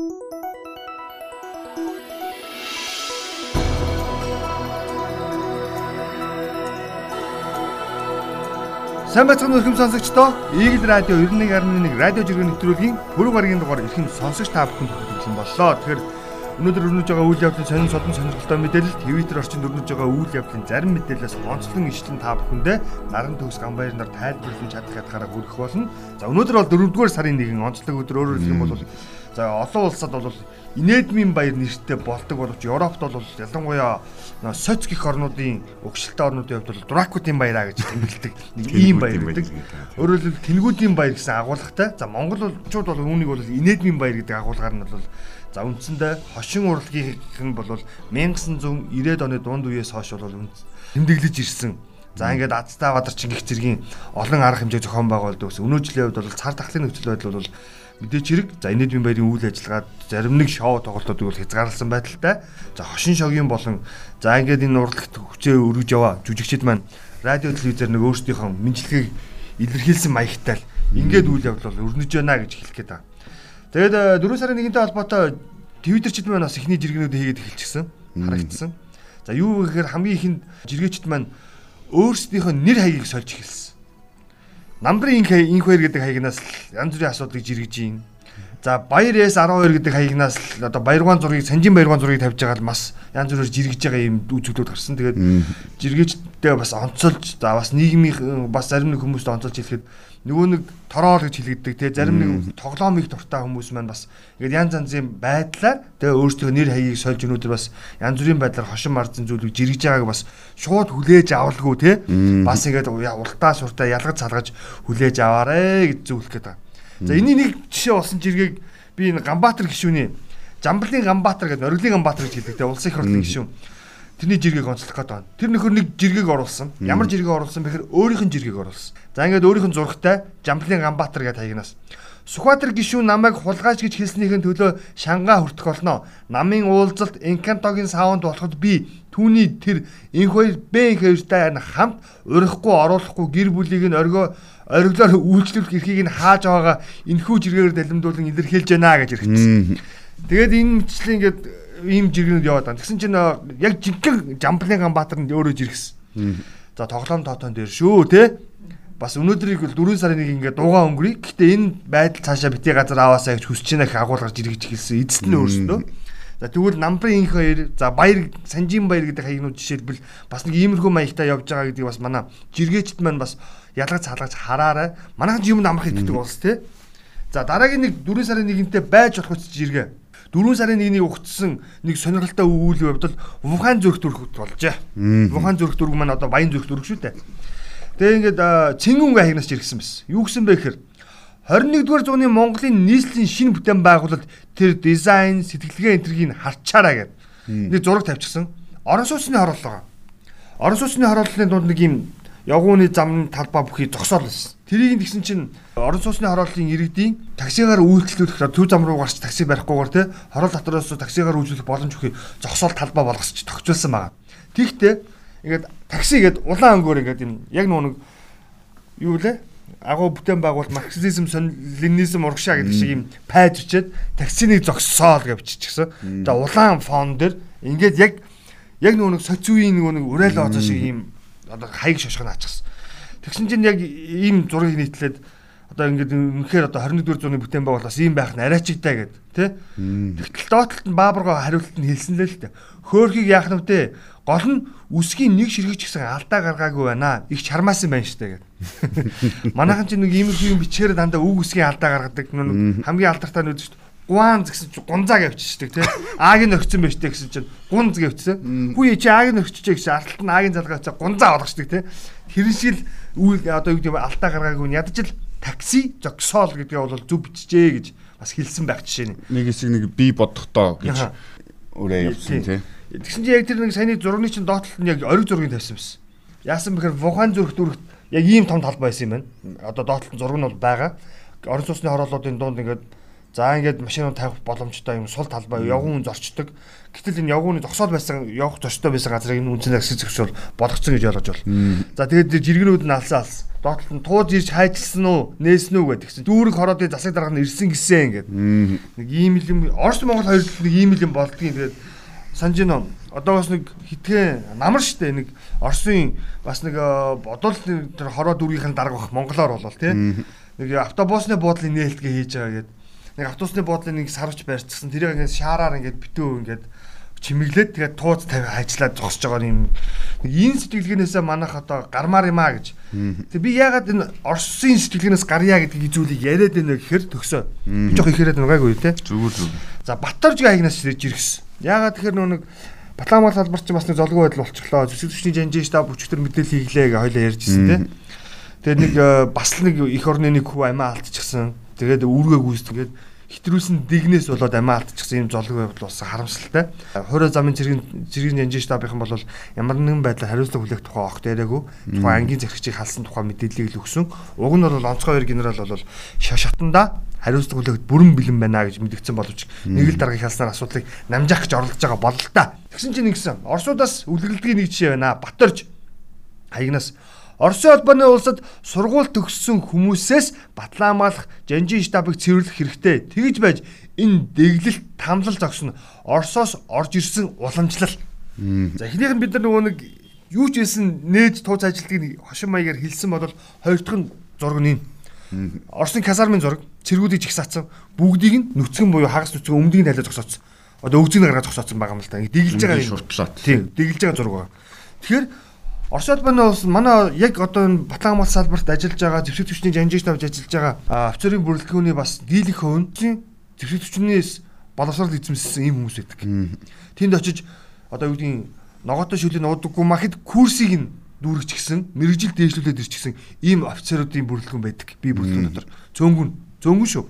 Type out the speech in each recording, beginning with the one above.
Сайн бацхан өрхөм сонсогчдоо Eagle Radio 91.1 радио жиргэн нэвтрүүлгийн пүрэв гарагийн дугаар эрхэм сонсогч та бүхэнд хүргэж боллоо. Тэгэхээр өнөөдөр өрнөж байгаа үйл явдлын сонин содон сонирхолтой мэдээлэл Twitter орчинд өрнөж байгаа үйл явдлын зарим мэдээлэлээс онцлон ишлэн та бүхэндээ наран төгс гамбайрнаар тайлбарлаж чадах ятгаараа хүргэх болно. За өнөөдөр бол 4-р сарын 1-ний онцлог өдөр өөрөөр хэлэх юм бол за олон улсад бол инедмийн баяр нэртэй болдог боловч Европт бол ялангуяа соц гих орнуудын өгшөлтэй орнуудын хувьд бол Дракутын баяраа гэж тэмдэглэдэг нэг ийм баяр гэдэг. Өөрөөр хэлбэл тэнгүүдийн баяр гэсэн агуулгатай. За монголчууд бол үүнийг бол инедмийн баяр гэдэг агуулгаар нь бол за үндсэндээ хошин урлагийн нь бол 1990-ад оны дунд үеэс хойш бол тэмдэглэж ирсэн За ингээд Азтай Бадар Чингих зэргийн олон арга хэмжээ зохион байгуулдаг ус. Өнөө жилийн хувьд бол цар тахлын нөхцөл байдал бол мэдээч хэрэг за инээдмийн баярын үйл ажиллагаад зарим нэг шоу тоглолтуудыг бол хязгаарласан байдалтай. За хошин шогийн болон за ингээд энэ урлагт хүчээ өргөж яваа жүжигчид маань радио телевизээр нэг өөрсдийнхөө мэдлэгийг илэрхийлсэн маягтай л ингээд үйл явдал бол өрнөж байна гэж хэлэх гээд байна. Тэгээд 4 э, сарын 1-ний холбоотой твиттерчид маань бас ихний жиргэнүүд хийгээд эхэлчихсэн. Харагдсан. За юу гэхээр хамгийн ихэнд жиргээчд маань өөрсдийнхөө нэр хаягийг сольж эхэлсэн Намдрын инхвэр гэдэг хаягнаас янз бүрийн асуудлыг жиргэж юм. За Баяр S12 гэдэг хаягнаас л одоо баяргаан зургийг Санжин баяргаан зургийг тавьж байгаа л бас янз бүрээр жиргэж байгаа юм үзүүлэлт гарсан. Тэгээд жиргээчдээ бас онцолж за бас нийгмийн бас зарим нэг хүмүүст онцолж хэлэхэд нөгөө нэг тороол гэж хэлэгддэг. Те зарим нэг тоглоомыг дуртай хүмүүс маань бас ингээд янз янзын байдлаар тэгээ өөрсдөө нэр хаягийг сольж өнөөдөр бас янз бүрийн байдлаар хошин марзан зүйлийг жиргэж байгааг бас шууд хүлээж авалгүй те. Бас ингээд уртаа суртаа ялгаж салгаж хүлээж аваарэ гэж зөвлөх байгаа. За энэний нэг жишээ болсон жиргэг би энэ Ганбаатар гişүний Жамблын Ганбаатар гэдэг Оргилын Ганбаатар гэж хэлдэг те улсын их хурлын гişүн тэрний жиргэг онцлох гээд байна. Тэр нөхөр нэг жиргэг оруулсан. Ямар жиргэг оруулсан бэхээр өөрийнх нь жиргэг оруулсан. За ингээд өөрийнх нь зурагтай Жамплын Ганбаатар гэдэг хаягнаас Сүхбаатар гишүүн намайг хулгайч гэж хэлснийхэн төлөө шангаа хүртэх болно. Намын уулзалт Энкантогийн саунд болоход би түүний тэр энх хоёр Б хоёртай хамт урахгүй оруулахгүй гэр бүлийг нь оргоо ориглоор үйлчлүүлэх эрхийг нь хааж байгаа энхүү жиргээр далимдуулан илэрхийлж байна гэж хэрэгжсэн. Тэгээд энэ мэтчлэн ингээд ийм жиргэнүүд яваад байна. Тэгсэн чинь яг жинхэнэ Жамплын Ганбаатар нь өөрөө жиргсэн. За тоглоом тоотон дээр шүү те. Бас өнөөдрийг бол 4 сарын 1 ингээд дуугаа өнгөрье. Гэхдээ энэ байдал цаашаа битгий газар аваасаа гэж хүсэж байна гэх агуулгаар жиргэж эхэлсэн. Эцэст нь өөрсдөө. За тэгвэл намбрын инх хоёр за баяр санжийн баяр гэдэг хаягнууд жишээлбэл бас нэг иймэрхүү маягтай явж байгаа гэдгийг бас манай жиргээчд маань бас ялгаж цаалгаж хараарай. Манайхан юм амрах иддэг улс те. За дараагийн нэг 4 сарын 1-нд байж болох үс жиргээ 4 сарын 1-ний угтсан нэг сонирхолтой үйл явдал Вухан зүрх төрх болжээ. Вухан зүрх төрг маань одоо Баян зүрх төрг шүү дээ. Тэгээ ингээд Цингүн хаягнаас иргсэн байсан. Юу гэсэн бэ гэхээр 21-р зууны Монголын нийслэлийн шинэ бүтээн байгуулалт тэр дизайн, сэтгэлгээ энтергийг харчаараа гэдэг. Нэг зураг тавьчихсан. Орон сууцны хорооллоо. Орон сууцны хорооллын дунд нэг юм явгууны зам талбай бүхий зогсоол байсан. Тэрийг тэгсэн чинь орон сууцны хорооллын иргэдийн таксигаар үйлчлүүлэх төв зам руу гарч такси барихгүйгээр те хороол дотроос таксигаар үйлчлүүлэх боломж өгөхийг зогсоол талбай болгосч тогтцуулсан байгаа. Тэгтээ ингээд такси гээд улаан өнгөөр ингээд юм яг нэг юу лээ агуу бүтээн байгуул марксизм ленинизм урагшаа гэдэг шиг юм пайж өчөөд таксиныг зогссоол гэж биччихсэн. За улаан фон дээр ингээд яг яг нэг социуийн нөгөө нэг урайл оцоо шиг юм одоо хаяг шошгоо наачихсан. Тэгсэн чинь яг ийм зургийг нийтлээд одоо ингээд үнэхээр одоо 21-р зууны бүтээн байгуул бас ийм байх нь арайчигтай гэдэг тий. Тэгтэл доотлолт нь Баабурга хариулт нь хэлсэн л л дээ. Хөөхийг яах нь вэ? Гол нь үсгийн нэг ширхэг ч гэсэн алдаа гаргаагүй байна. Их чармаасан байна штэ гэдэг. Манайхан ч нэг иймэрхүү юм бичгээр дандаа үг үсгийн алдаа гаргадаг. Хамгийн алдартай нь үз дээ гуанз гэсэн чинь гунзаа гэвччихдэг тий. Ааг нь өгцөн байж тээ гэсэн чинь гунз гэвчсэн. Хүү чи ааг нь өгччихээ гэсэн арталт нь аагийн залгаа чи гунзаа болгочдөг тий. Тэрэн шиг л үйл одоо юу гэдэг нь алдаа гаргаагүй нь ядаж л такси зогсоол гэдгээ бол зүв бичжээ гэж бас хэлсэн байх жишээ нь. Нэг хэсэг нэг би бодохдоо гэж өрөө явсан тий. Тэгсэн чинь яг тэр нэг саяны зургийн чинь доотлолт нь яг ориг зургийг тавьсан байсан. Яасан бэхээр Вухан зүрх дүрхт яг ийм том талбай байсан юм байна. Одоо доотлолт зураг нь бол байгаа. Орон сууцны хорооллуудын дунд ингээд За ингээд машинууд тавих боломжтой юм сул талбай явган зорчдог. Гэтэл энэ явгууны зогсоол байсан явах зорчтой байсан газрыг энэ үнцэн засаг зөвшөөр болгоцсон гэж ойлгож байна. За тэгээд жиргэнүүд нь алсан алсан. Доотлол нь тууж ирж хайчилсан уу, нээсэн үү гэдэг чинь дүүрэг хороодын засаг дарга нь ирсэн гисэн ингээд. Нэг ийм л юм Орос Монгол хоёр л нэг ийм л юм болдгийг тэгээд санаж байна. Одоо бас нэг хитгэн намар штэ нэг Оросын бас нэг бодвол тэр хороо дүүргийнхэн дарга бах монголоор болол тий. Нэг автобусны буудлын нээлтгээ хийж байгаа гэдэг нэг автобусны буудлын нэг сарвч барьчихсан. Тэрийг ингээд шаараар ингээд битүү ингээд чимэглээд тэгээд тууз тавь ажиллаад зогсож байгаа юм. Энэ сэтгэлгээнээсээ манайх одоо гармаар юм а гэж. Тэг би яагаад энэ Оросын сэтгэлгээнээс гарья гэдэг зүйлийг яриад байна гэхээр төгсөө. Би жоох их яриад байгаагүй те. Зүгээр зүгээр. За Батаржгийн хаягнаас ирж иргэсэн. Яагаад тэгэхээр нөө нэг Батламал салбар чинь бас нэг золгүй байдал болчихлоо. Зүсэг түвшний жанжин штаб бүчгтэр мэдээлэл хийглээ гэж хоёлаа ярьжсэн те. Тэгээд нэг э, бас л нэг их орны нэг хүү амиа алдчихсан. Тэгээд үүргээ гүйцэтгээд хитрүүлсэн дигнээс болоод амиа алдчихсан юм золг байвал бас харамсалтай. Хойроо замын цэргийн цэргийн жанжин штабын бол ямар нэгэн байдлаар хариуцлага хүлээх тухай огт яриаггүй. Тухайн ангийн зэрэгчийг халсан тухай мэдээллийг л өгсөн. Уг нь бол онцгой хоёр генерал бол шашатанда хариуцлага хүлэхэд бүрэн бэлэн байна гэж мэдгдсэн боловч нэг л даргаыг халснаар асуудлыг намжаах гэж оролдож байгаа бол л та. Тэгсэн чинь нэгсэн Оросуудаас үлгэлдгийн нэг жишээ байна. Батөрж хаягнаас Оросын холбооны улсад сургууль төгссөн хүмүүсээс батламгаалах жанжин штабыг цэвэрлэх хэрэгтэй. Тэгж байж энэ дэглэлт тамлал зогсно. Оросоос орж ирсэн уламжлал. За эхнийх нь бид нар нөгөө нэг юу ч хэлсэн нээж тууц ажилтгийг хошин маягаар хэлсэн бол хоёр дахь нь зураг нь Оросын казармын зураг цэргүүдийг жигсаацсан бүгдийг нь нүцгэн буюу хагас нүцгэн өмнөдгийг тайлаж зогсооцсон. Одоо өгзөг гаргаж зогсооцсон байгаа юм л да. Дэглэж байгаа шуртлаад. Тийм, дэглэж байгаа зураг байна. Тэгэхээр Орос улбаны улс манай яг одоо энэ Батлан амгалт салбарт ажиллаж байгаа зэвсэг төвчний жанжигч тавьж ажиллаж байгаа офицерын бүрэлдэхүүний бас дийлэх хувь зэвсэг төвчнээс боловсрол эзэмссэн ийм хүмүүс байдаг. Тэнд очиж одоо юу гэдгийг ногоотой шүлийг нуудаггүй махад курсыг нь дүүргэж гисэн мэрэгжил дээшлүүлээд ирчихсэн ийм офицеруудын бүрэлдэхүүн байдаг. Би бүрэлдэхүүн дотор цөөнгүн цөөнгүн шүү.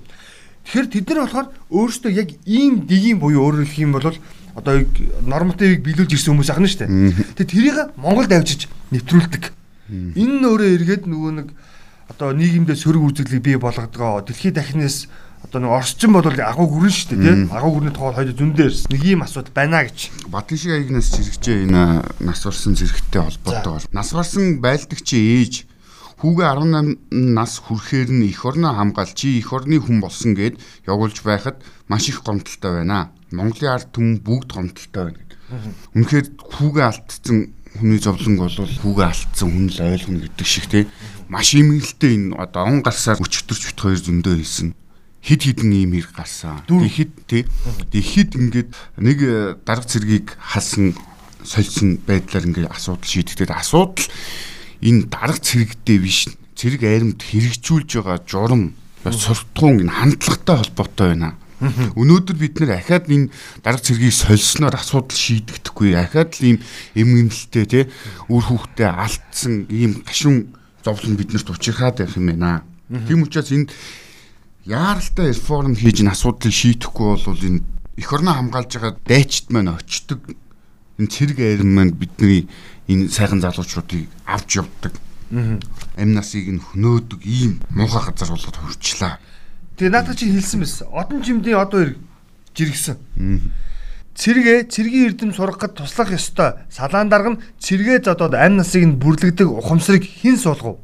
Тэгэхээр тэд нар болохоор өөрсдөө яг ийм дигийн буюу өөрөөр хэлэх юм бол одоо нормативыг биелүүлж ирсэн хүмүүс ахна шүү дээ. Тэгээ тэрийг Монголд авчиж нэвтрүүлдэг. Энэ нь өөрөө эргээд нөгөө нэг одоо нийгэмдээ сөрөг үзэгдлийг бий болгодгоо дэлхийд дахинаас одоо нэг орчин бол агуу гүрэн шүү дээ тийм агуу гүрний тоол хоёул зөндөө ирсэн. Нэг ийм асуудал байна гэж. Батлын шиг аягнаас зэрэгжээ энэ нас барсан зэрэгтэй холбоотой бол. Нас барсан байлдагчийн ээж хүүгээ 18 нас хүрэхээр нь эх орноо хамгаалж чи эх орны хүн болсон гэд явуулж байхад маш их гомдолтой байна. Монголын ард түмэн бүгд гомдолтой байна гэдэг. Үнэхээр хүүгээ алдсан хүний зовлонг бол хүүгээ алдсан хүн л ойлгоно гэдэг шиг тий. Маш имгэлтэй энэ одоо он гарсаар өчтөрч бит хоёр зөндөө хэлсэн хид хідэн ийм хэрэг гарсан. Тэгэхэд тий. Тэгэхэд ингээд нэг э, дарга цэргийг халсан сольсон байдлаар ингээд асуудал шийдэгдээд асуудал энэ дарга цэрэгтэй биш цэрэг айрамд хэрэгжүүлж байгаа журам суртахуун энэ хандлагатай холбоотой байна. Өнөөдөр бид нэр ахаад энэ дарга цэргийг сольсноор асуудал шийдэгдэхгүй. Ахаад л ийм эмгэнэлтэй тий үр хүүхдээ алдсан ийм гашуун зовлон биднэрт учирхаад байх юм байна. Тийм учраас энд яаралтай реформ хийж энэ асуудлыг шийдэхгүй бол энэ эх орноо хамгаалж байгаа дайчд маань очдөг энэ цэрэг айран маань бидний энэ сайхан залуучуудыг авч явдаг. Амь насыг нь хөнөөдөг ийм муухай газар болоод хурчлаа. Тэгээ наадах чи хэлсэн байсан. Одон жимдийн одоо хэрэг жиргсэн. Цэргээ цэргийн эрдэм сургахад туслах ёстой. Салаан дарга нь цэргээ зодоод амь насыг нь бүрлэгдэг ухамсарыг хэн суулгав?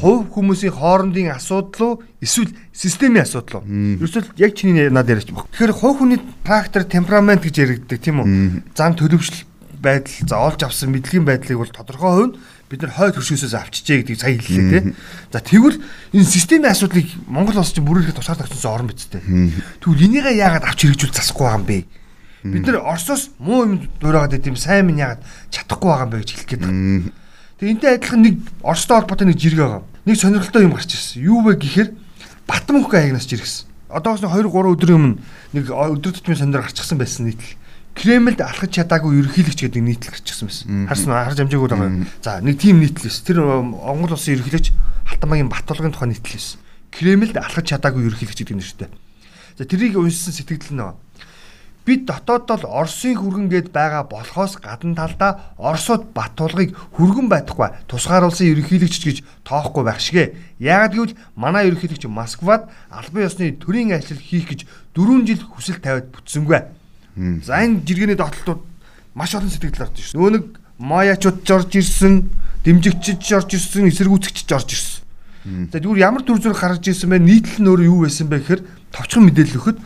Хувь хүмүүсийн хоорондын асуудал уу эсвэл системийн асуудал уу? Ерөөсөл яг чиний над яриач баг. Тэгэхээр хувь хүний фактор темперамент гэж яригддаг тийм үү? Зам төлөвшл байдал за олж авсан мэдлэгийн байдлыг бол тодорхой хувь бид нар хойд хөршөөсөөс авчижээ гэдгийг сая хэллээ тий. За тэгвэл энэ системийн асуудлыг Монгол улс чинь бүрүүлэхэд тусаар тавьсан орн биз дээ. Тэгвэл энийгээ яагаад авч хэрэгжүүл засахгүй байгаа юм бэ? Бид нар Оросоос муу юм дуурайгаад идэм сайн минь яагаад чадахгүй байгаа юм бэ гэж хэлэх гээд байна. Тэгээ энтэй адилхан нэг Оростой холбоотой нэг жирэг байгаа. Нэг сонирхолтой юм гарч ирсэн. Юу вэ гэхээр Батмөнх аягнаас жиргсэн. Одоос 2 3 өдрийн өмнө нэг өдөр тутмын сонир гарчихсан байсан нийтлэл. Кремлд алхаж чадаагүй ерөнхийлөгч гэдэг нийтлэл гарчихсан байсан. Харсан харж амжаагүй байгаа. За нэг тийм нийтлэл эс. Тэр Монгол улсын ерөнхийлөгч Халтамаагийн Батулгын тухай нийтлэл эс. Кремлд алхаж чадаагүй ерөнхийлөгч гэдэг нэртэй. За тэрийг уншсан сэтгэл нь би бид дотооддол Оросын хүргэн гээд байгаа болохоос гадна талдаа Оросууд Батулгыг хүргэн байхгүй тусгааруулсан ерөнхийлөгч гэж тоохгүй байх шигэ. Яагад гэвэл манай ерөнхийлөгч Москвад албан ёсны төрийн ажил хийх гэж 4 жил хүсэл тавиад бүтсэнгүй. За энэ жиргэний доотлолтууд маш олон сэтгэл орж ирсэн. Нөө нэг маяачууд жорж ирсэн, дэмжигчид жорж ирсэн, эсэргүүцэгчид жорж ирсэн. За зүгээр ямар төр зүрх гаргаж ирсэн бэ? Нийтлэл нь өөрөө юу байсан бэ гэхээр товчхон мэдээлэл өгөхөд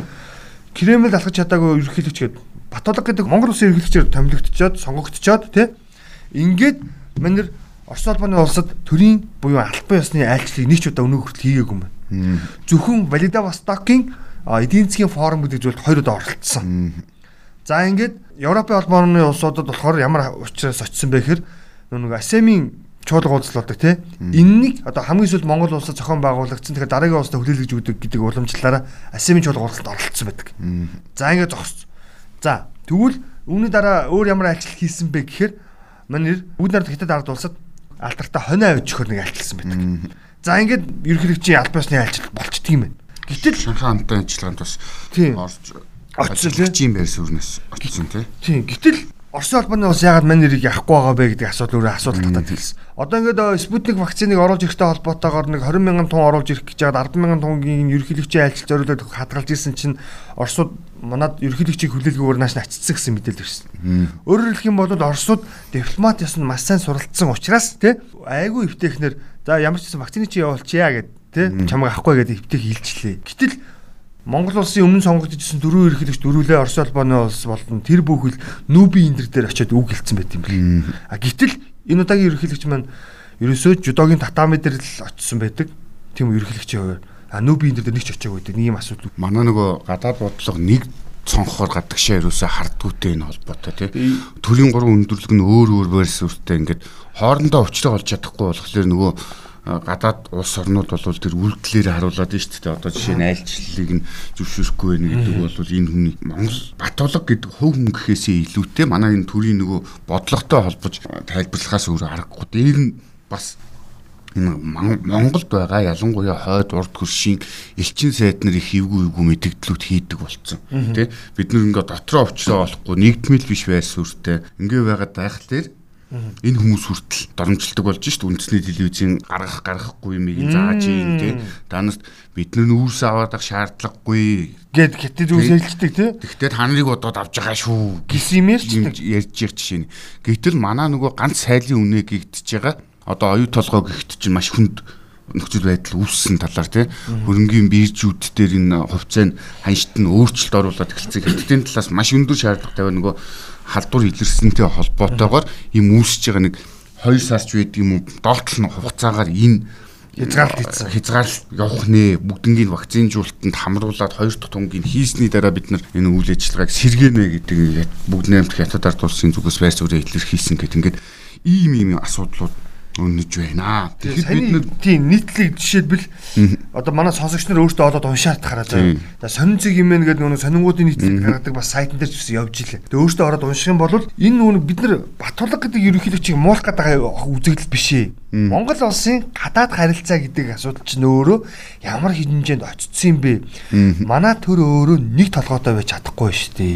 Кремль алхаж чадаагүй ерөнхийлөгч гээд Батулга гэдэг Монгол улсын ерөнхийлөгчөөр томилогдчиход сонгогдчиход тий. Ингээд манер Орос улбаны улсад төрийн буюу албан ёсны айлчлалыг нэг ч удаа өнөө хүртэл хийгээгүй юм байна. Зөвхөн Владивостокийн эдийн засгийн форум гэдэг зүйлд хоёр удаа оролцсон. За ингээд Европын холбооны улсуудад болохоор ямар учраас очисон бэ гэхээр нэг АСЕМ-ийн чуулга уулзлаадаг тий. Энэнийг одоо хамгийн сүүлд Монгол улсад зохион байгуулагдсан. Тэгэхээр дараагийн улсад хүлээлгэж өгдөг гэдэг уламжлалаараа АСЕМ-ийн чуулга уулзалт оролцсон байдаг. За ингэ зогссон. За тэгвэл үүний дараа өөр ямар айлчлал хийсэн бэ гэхээр манай бүгд нарт хятад ард улсад алтартаа хонио авч өгөхөр нэг айлчлсан байдаг. За ингээд ерөнхийлөгчийн аль биесны айлчлал болчдөг юм байна. Гэтэл Шанхай хамтын ажиллагаанд бас орж очсон тийм байр суурнаас очсон тий. Тийм. Гэтэл Оросын холбооны улс яагаад манай нэрийг авахгүй байгаа бэ гэдэг асуудал өөрөө асуудал татаад хэлсэн. Одоо ингээд Спутник вакциныг оруулж ирэхтэй холбоотойгоор нэг 20 мянган тонн оруулж ирэх гэж байгаад 10 мянган тоннгийн ерөнхийлөгчийн айлчлал зориулаад хадгалж исэн чинь Оросууд манад ерөнхийлөгчийн хүлээлгөөр нааш наццсан гэсэн мэдээлэл ирсэн. Өөрөөр хэлэх юм бол Оросууд дипломат ясн маш сайн суралцсан учраас тий айгүй өвтэхнэр за ямар ч гэсэн вакцины чи явуулчихъя гэд тий чамайг авахгүй гэдэг өвтэх илчлээ. Гэтэл Монгол улсын өмнө сонгогдчихсэн дөрвөн ерөнхийлөгч дөрвөлээ Орос улбаны улс болон тэр бүхэл нүүби эндэр дээр очиод үг хэлсэн байт юм бэл. А гítэл энэ удаагийн ерөнхийлөгч маань ерөөсөө жудогийн татами дээр л очисон байдаг. Тийм ерөнхийлөгчийн хувьд. А нүүби эндэр дээр нэг ч очиагүй байдаг. Нэг юм асуудал. Манай нөгөө гадаад бодлого нэг цонхоор гадагшаа ерөөсө хардгүйтэй энэ холбоотой тий. Төрийн гурван өндөрлөг нь өөр өөр байр суурьтай ингээд хоорондоо уулзраа олж чадахгүй болохоор нөгөө гадаад улс орнууд бол тэр үйлдэлээр харуулад нь шүү дээ. Одоо жишээ нь айлчлалыг нь зөвшөөрөхгүй байна гэдэг бол энэ хүний Монгол Батулга гэдэг хөв хүн гэхээсээ илүүтэй. Манай энэ төрийн нөгөө бодлоготой холбож тайлбарлахаас өөр аргагүй. Дээр нь бас энэ Монголд байгаа ялангуяа хойд урд хөршийн элчин сайд нар их эвгүй эвгүй мэдгдлүүд хийдэг болцсон. Тэ? Бид нар ингээ дотроо очроо болохгүй нэгдмэл биш байр суурьтай. Ингээ байгаад байх дээр энэ хүмүүс хүртэл доромжилдог болж шít үндэсний телевизийн гаргах гаргахгүй юм ийг зааж ийн те танаас бид нар нүүрс аваад ах шаардлагагүй. Гэд хятад зүс хэлждэг те тэгтээ та нарыг бодоод авч байгаа шүү. Гэсэн юм ярьж ярьж жишээ нь. Гэтэл манай нөгөө ганц сайлын үнэ гэгдэж байгаа. Одоо оюу толгой гихт чинь маш хүнд нөхцөл байдал үүссэн талаар тий. Хөрөнгийн биржүүд дээр энэ хувьцаа нь ханшид нь өөрчлөлт оруулаад эхэлсэн. Хэдтийн талаас маш өндөр шаардлага тавиа нөгөө халдвар илэрсэнтэй холбоотойгоор юм үүсэж байгаа нэг 2 сарч байдаг юм уу? Доолтол нь хугацаагаар энэ хязгаарлалт хийсэн. Хязгаарлалт явах нэ. Бүгднийг вакцинжуулалтанд хамруулад хоёр дахь тунгийн хийсний дараа бид нар энэ үйл ажиллагааг сэргээнэ гэдэг бүгд наймт хятад ард улсын зүгээс байр суурийг илэрхийлсэн гэдэг. Ингээд ийм ийм асуудлууд өнөж байна. Тэгэхээр бид нар тийм нийтлэг жишээлбэл одоо манай сонсогч нар өөртөө олоод уншаад хараад байгаа. За сонин цэг юм ээ гэдэг нөгөө сонингуудын нийтлэг гаргадаг бас сайтн дээр ч гэсэн явж илээ. Тэгээ өөртөө ороод унших юм бол энэ нөгөө бид нар Батулга гэдэг ерөнхийлөгчийг муулах гэдэг үзэгдэл биш ээ. Монгол улсын гадаад харилцаа гэдэг асуудал чинь өөрөө ямар хэмжээнд очсон юм бэ? Манай төр өөрөө нэг толгойтой байж чадахгүй шүү дээ.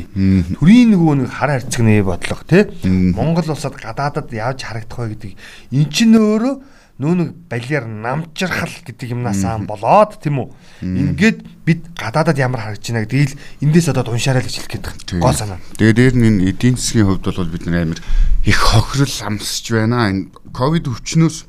Төрийн нөгөө нэг хар харьцагны бодлого тий. Монгол улсад гадаадад яаж харагдах вэ гэдэг эн чинь өөрөө нүүнэг балиар намжрахал гэдэг юмнаас аан болоод тийм үү. Ингээд бид гадаадад ямар харагдаж байна гэдгийг эндээс одоо уншаарай л гэж хэлэх гээд гол санаа. Тэгээ дээр нь энэ эдийн засгийн хувьд бол бид нар амар их хохирол амсч байна. Энэ ковид өвчнөөс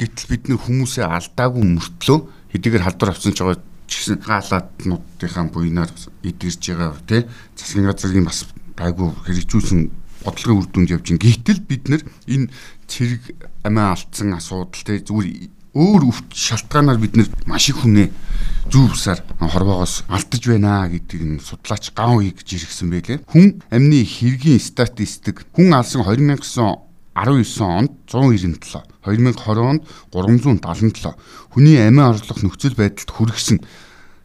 гэтэл бид нэр хүмүүсээ алдаагүй мөртлөө хэдийгээр халдвар авсан ч байгаа ч гэсэн гаалааднуудынхаа буйнаар эдгэрж байгаа тий засгийн газрын бас гайгүй хэрэгжүүлсэн бодлогын үр дүнд явж ин гítэл бид нар энэ цэрэг амиа алдсан асуудал тий зүгээр өөр өвч шалтгаанаар бид нар маш их хүнээ зүүн усаар хорвоогоос алдаж байна гэдгийг нь судлаач ган үе гэж иргсэн байлээ. Хүн амны хэргийн статистик хүн алсан 2009 19 онд 197, 2020 онд 377 хүний амиа орлох нөхцөл байдалд хүргэсэн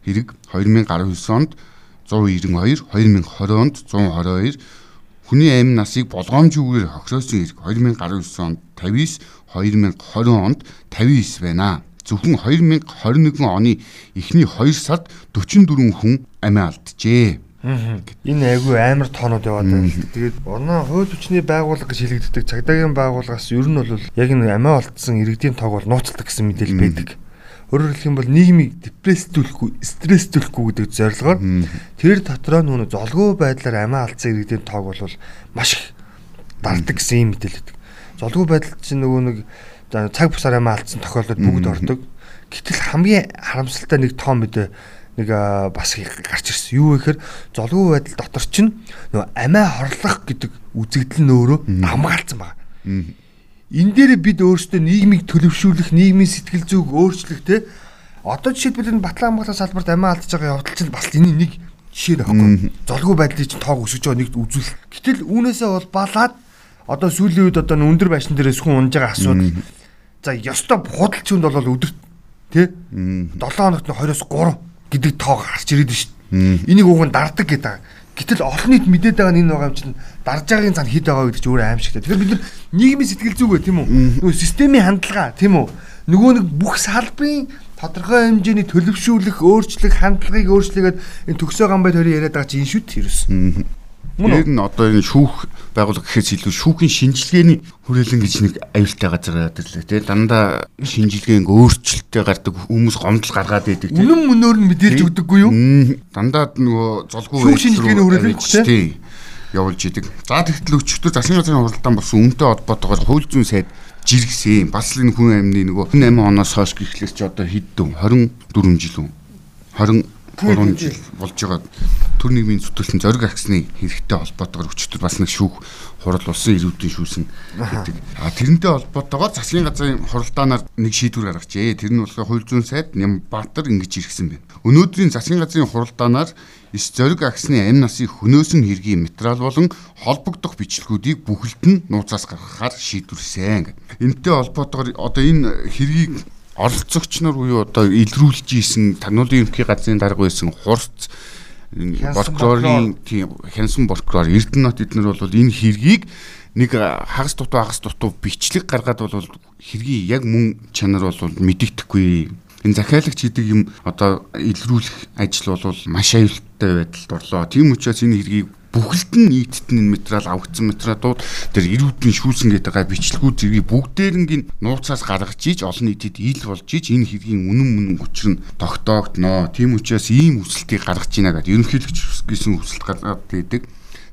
хэрэг 2019 онд 192, 2020 онд 122 хүний амь насыг болгоомжгүйгээр хохироосон хэрэг 2019 онд 59, 2020 онд 59 байна. Зөвхөн 2021 оны эхний 2 сард 44 хүн амиа алджээ. Энэ айгүй амар тоонууд яваад байна. Тэгээд орноо хууль хүчний байгууллага гэж хэлэгддэг цагдаагийн байгууллагаас ер нь бол яг энэ амиа олдсон иргэдийн тоог бол нууцлах гэсэн мэдээлэл байдаг. Өөрөөр хэлэх юм бол нийгмийг депресстүүлэхгүй, стресстүүлэхгүй гэдэг зорилгоор тэр дотроо нүг золгүй байдлаар амиа алдсан иргэдийн тоог бол маш их дарддаг гэсэн юм мэдээлэл байдаг. Золгүй байдал чинь нөгөө нэг цаг бусаар амиа алдсан тохиолдолд бүгд ордог. Гэтэл хамгийн харамсалтай нэг тоо мэдээ нэг бас гарч ирсэн. Юу вэ гэхээр золгүй байдал дотор чинь нөгөө амиа хорлох гэдэг үзэгдэл нь өөрөө хамгаалсан байна. Энэ дээр бид өөрсдөө нийгмийг төлөвшүүлэх, нийгмийн сэтгэл зүйг өөрчлөх те одоо жишээлбэл энэ Батлан хамгаалах салбарт амиа алдаж байгаа явдал чинь бас энэ нэг жишээ нөхгүй. Золгүй байдлыг чинь тоог өсөж байгаа нэгт үзүүлэх. Гэтэл үүнээсээ бол балаад одоо сүүлийн үед одоо өндөр байшин дээрээс хүн унж байгаа асуудал. За ёстой худалч хүнд бол өдөрт тий 7 хоногт нь 20-оос 3 гэдэг тоо гарч ирээд байна шүү дээ. Энийг уг нь дарддаг гэдэг. Гэтэл олон нийт мэдээд байгаа нь энэ байгаа юм чинь дарж байгаагийн цаана хэд байгаа гэдэг чинь өөр аимшигтай. Тэгэхээр бид нар нийгмийн сэтгэл зүг бай тийм үү? Нөгөө системийн хандлага тийм үү? Нөгөө нэг бүх салбарын тодорхой хэмжээний төлөвшүүлэх, өөрчлөх, хандлагыг өөрчлөгээд энэ төгсөө гамбай төрийн яриад байгаа чинь энэ дээ ерөөс. Тэр нь одоо энэ шүүх байгууллага гэхээс илүү шүүхийн шинжилгээний хүрээлэн гэж нэг аюултай газар байдаг лээ тий дандаа шинжилгээнг өөрчлөлттэй гардаг хүмүүс гомдол гаргаад байдаг тий үнэн мөнөөр нь мэдээлж өгдөггүй юу? Дандаа нөгөө золгүй шүүх шинжилгээний хүрээлэн тий. Явуулж идэг. За тэгтэл өчтөр засгийн газрын хуралдаан болсон үнэтэй холбоотойгоор хууль зүйн сайд жиргсэн бас л энэ хүн амны нөгөө 8 оноос хойш гэхлээр ч одоо хэд дүү 24 жил үү? 20 3 жил. болж байгаа төр нийгмийн зүтгэлтэн зориг агсны хэрэгтэй холбоотойгоор өчтөр бас нэг шүүх хурал улсын ирүүдийн шүүсэн гэдэг. А тэрнтэй холбоотойгоор засгийн газрын хуралдаанаар нэг шийдвэр гаргажээ. Тэр нь болохоор хууль зүйн сайд Нямбатар ингэж иргсэн байна. Өнөөдрийн засгийн газрын хуралдаанаар эс зориг агсны амь насын хөнөөсөн хэргийн материал болон холбогдох бичлэгүүдийг бүхэлд нь нууцаас гаргахаар шийдвэрсэн. Энтэй холбоотойгоор одоо энэ хэргийг оролцогч нар буюу одоо илрүүлж исэн тануулын ерөнхий газрын дарга байсан хурц прокурорын тийм хянсан прокурор Эрдэнэт эднэр бол энэ хэргийг нэг хагас дутуу хагас дутуу бичлэг гаргаад бол хэргийн яг мөн чанар бол мэдэгдэхгүй энэ захиалагч гэдэг юм одоо илрүүлэх ажил бол маш аюултай байдалд орлоо. Тийм учраас энэ хэргийг бүхэлд нь нийтэд нь материал авагдсан материалууд тэр ирүүдийн шүүсэн гэдэг га бичлэгүүд зэргийг бүгдээрнгийн нууцаас гаргаж иж олон нийтэд ил болж иж энэ хэргийн үнэн мөн учир нь тогтоогдноо. Тийм учраас ийм үсэлтийг гаргаж ийна гэдэг ерөнхийлөгч гэсэн үсэлт гаргаад байдаг.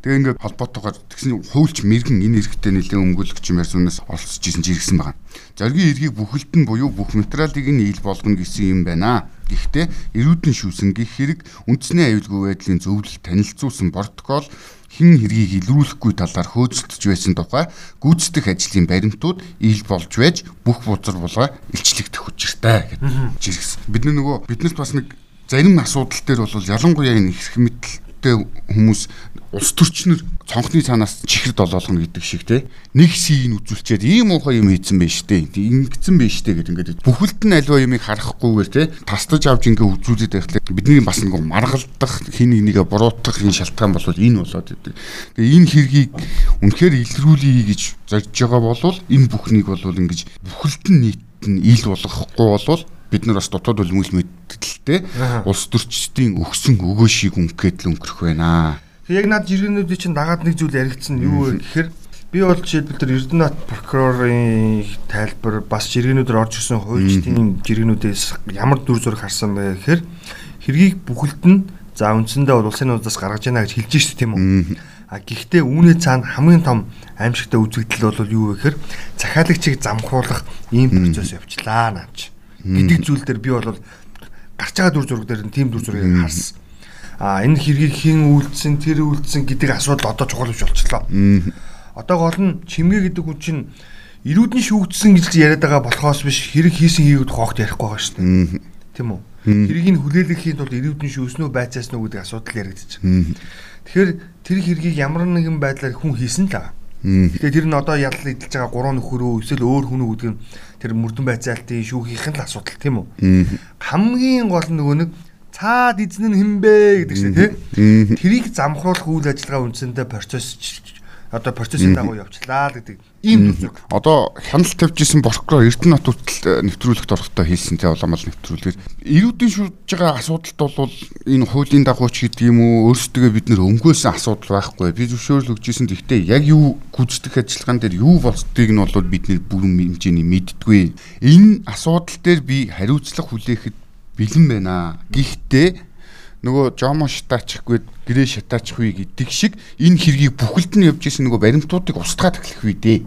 Тэгээ ингээд холбоотойгоор тэгсэн хуульч мэрэгэн энэ эрхтэй нэлээд өмгөөлөгч юм ярьсанаас олцож исэн жиргсэн байгаа. Зоргийн эргийг бүхэлд нь буюу бүх материалыг нь ил болгоно гэсэн юм байна. Гэхдээ эрүүдэн шүүсэн гих хэрэг үндэсний аюулгүй байдлын зөвлөл танилцуулсан протокол хэн хэргийг илрүүлэхгүй талаар хөөцөлдөж байсан тухай гүйцэтгэх ажлын баримтууд ил болж байж бүх бузар булгаа илчлэгдэх учиртай гэдэг жиргсэн. Бид нөгөө биднэрт бас нэг зарим асуудал дээр бол ялангуяа энэ эрх мэдэлтэй хүмүүс улс төрчнөр цонхны цаанаас чихрд олоолгоно гэдэг шиг те. Нэг сийг үзүүлчихэд ийм уухай юм хийцэн байж тээ ингэсэн байж тээ гэдэг ингээд бүхэлд нь альва юмыг харахгүйгээр те. Тастаж авч ингээд үзүүлээд байхлаа бидний бас нэг маргалдах хин нэгээ буруутгах энэ шалтгаан бол энэ болоод идэг. Тэгээ энэ хэргийг үнэхээр илрүүлэе гэж зорж байгаа бол энэ бүхнийг бол ингэж бүхэлд нь нийт нь ил болгохгүй болвол бид нар бас дотоод үлмэл мэддэлтэй улс төрчдийн өгсөн өгөөшийг өнгөхэд л өнгөрөх байна. Яг над жиргэнүүдийн чинь дагаад нэг зүйл яригдсан юу вэ гэхээр би бол жишээлбэл тэр Эрдэнэт прокурорын тайлбар бас жиргэнүүдээр орж ирсэн хуульчдын жиргэнүүдээс ямар дүр зураг харсан бэ гэхээр хэргийг бүхэлд нь за үндсэндээ бол улсын нуудаас гаргаж яана гэж хэлж штэ тийм үү. А гэхдээ үүний цаана хамгийн том аимшигтай үзэгдэл бол юу вэ гэхээр захиалагчийг замхруулах ийм процесс явчлаа наач. Гэдэг зүйл дээр би бол гарч байгаа дүр зураг дээр тийм дүр зургийг харсан а энэ хэргийг хэн үйлдсэн тэр үйлдсэн гэдэг асуудал одоо чухал биш болчихлоо. Одоо гол нь чимгээ гэдэг хүн чинь ирүүдний шүүгдсэн гэж яриад байгаа болохоос биш хэрэг хийсэн хийгүүд хоогт ярихгүй байгаа шүү дээ. Тийм үү? Хэргийг хүлээлгэхийн тулд ирүүдний шүүснөө байцаасан уу гэдэг асуудал яригдчих. Тэгэхээр тэр хэргийг ямар нэгэн байдлаар хүн хийсэн л байгаа. Тэгээ тэр нь одоо ялал идэлж байгаа гурван нөхөрөө эсвэл өөр хүн үү гэдэг нь тэр мөрдөн байцаалтын шүүхийнхэн л асуудал тийм үү? Хамгийн гол нөгөө нэг цаад эзэн нь хинбэ гэдэг шиг тийм. Тэрийг замхруулах үйл ажиллагаа үндсэндээ процесс одоо процессын дагуу явчлаа гэдэг ийм зүг. Одоо хяналт тавьжсэн прокурор Эрдэнэ хот хүртэл нэвтрүүлэгт орохдоо хэлсэн те уламжлал нэвтрүүлгээр ирүүдийн шүрж байгаа асуудалт бол энэ хуулийн дагууч гэдэг юм уу өөрсдөө бид нэр өнгөөсөн асуудал байхгүй. Би зөвшөөрөл өгчээсэн гэхдээ яг юу гүйцэтгэх ажиллагаан дээр юу болцдгийг нь бол бид нэр бүрэн хэмжээний мэддэггүй. Энэ асуудал дээр би хариуцлага хүлээхэд бэлэн байна. Гэхдээ нөгөө жомо шатаачихгүй гэрээ шатаачихгүй гэдэг шиг энэ хэргийг бүхэлд нь явж исэн нөгөө баримтуудыг устгаад эхлэх үе дээ.